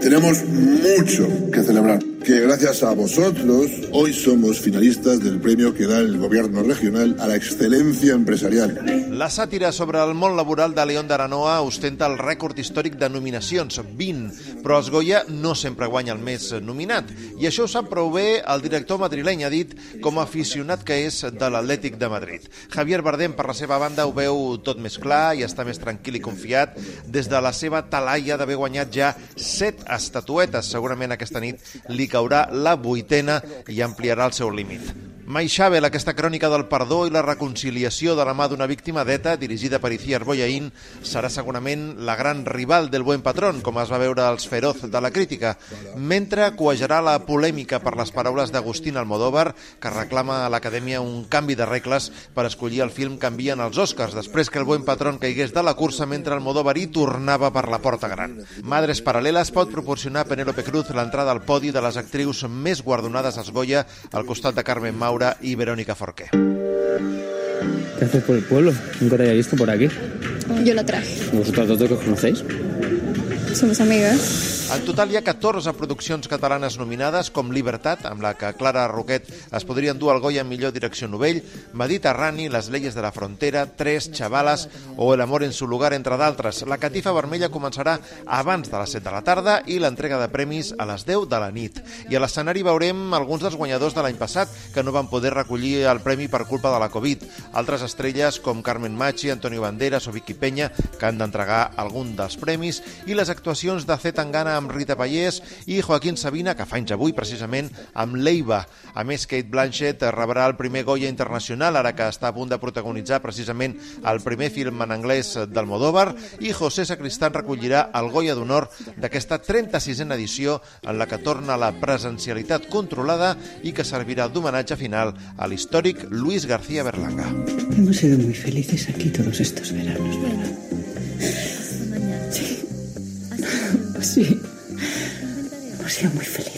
Tenemos mucho que celebrar, que gracias a vosotros hoy somos finalistas del premio que da el gobierno regional a la excelencia empresarial. La sàtira sobre el món laboral de León d'Aranoa ostenta el rècord històric de nominacions, 20, però els Goya no sempre guanya el més nominat, i això ho sap prou bé el director madrileny, ha dit, com a aficionat que és de l'Atlètic de Madrid. Javier Bardem, per la seva banda, ho veu tot més clar i està més tranquil i confiat des de la seva talaia d'haver guanyat ja set estatuetes. Segurament aquesta nit li caurà la vuitena i ampliarà el seu límit. Mai Xabel, aquesta crònica del perdó i la reconciliació de la mà d'una víctima d'ETA, dirigida per Iciar Boyaín, serà segurament la gran rival del Buen Patrón, com es va veure als feroz de la crítica, mentre coejarà la polèmica per les paraules d'Agustín Almodóvar, que reclama a l'Acadèmia un canvi de regles per escollir el film que envien Oscars, després que el Buen Patrón caigués de la cursa mentre Almodóvar hi tornava per la porta gran. Madres Paral·leles pot proporcionar a Penélope Cruz l'entrada al podi de les actrius més guardonades als Goya al costat de Carmen Maura y Verónica Forqué. ¿Qué haces por el pueblo? Nunca te había visto por aquí. Yo la traje. ¿Vosotras dos que os conocéis? Somos amigas. En total hi ha 14 produccions catalanes nominades, com Libertat, amb la que Clara Roquet es podria endur el Goya en millor direcció novell, Mediterrani, Les leyes de la frontera, Tres, Chavalas o El amor en su lugar, entre d'altres. La catifa vermella començarà abans de les 7 de la tarda i l'entrega de premis a les 10 de la nit. I a l'escenari veurem alguns dels guanyadors de l'any passat que no van poder recollir el premi per culpa de la Covid. Altres estrelles com Carmen Machi, Antonio Banderas o Vicky Peña que han d'entregar algun dels premis i les actuacions de Z Tangana amb Rita Pallés i Joaquín Sabina, que fa anys avui precisament amb Leiva. A més, Kate Blanchett rebrà el primer Goya Internacional, ara que està a punt de protagonitzar precisament el primer film en anglès d'Almodóvar, i José Sacristán recollirà el Goya d'Honor d'aquesta 36a edició en la que torna la presencialitat controlada i que servirà d'homenatge final a l'històric Luis García Berlanga. Hemos sido muy felices aquí todos estos veranos, ¿verdad? Sí. Sí. Hemos sido muy felices.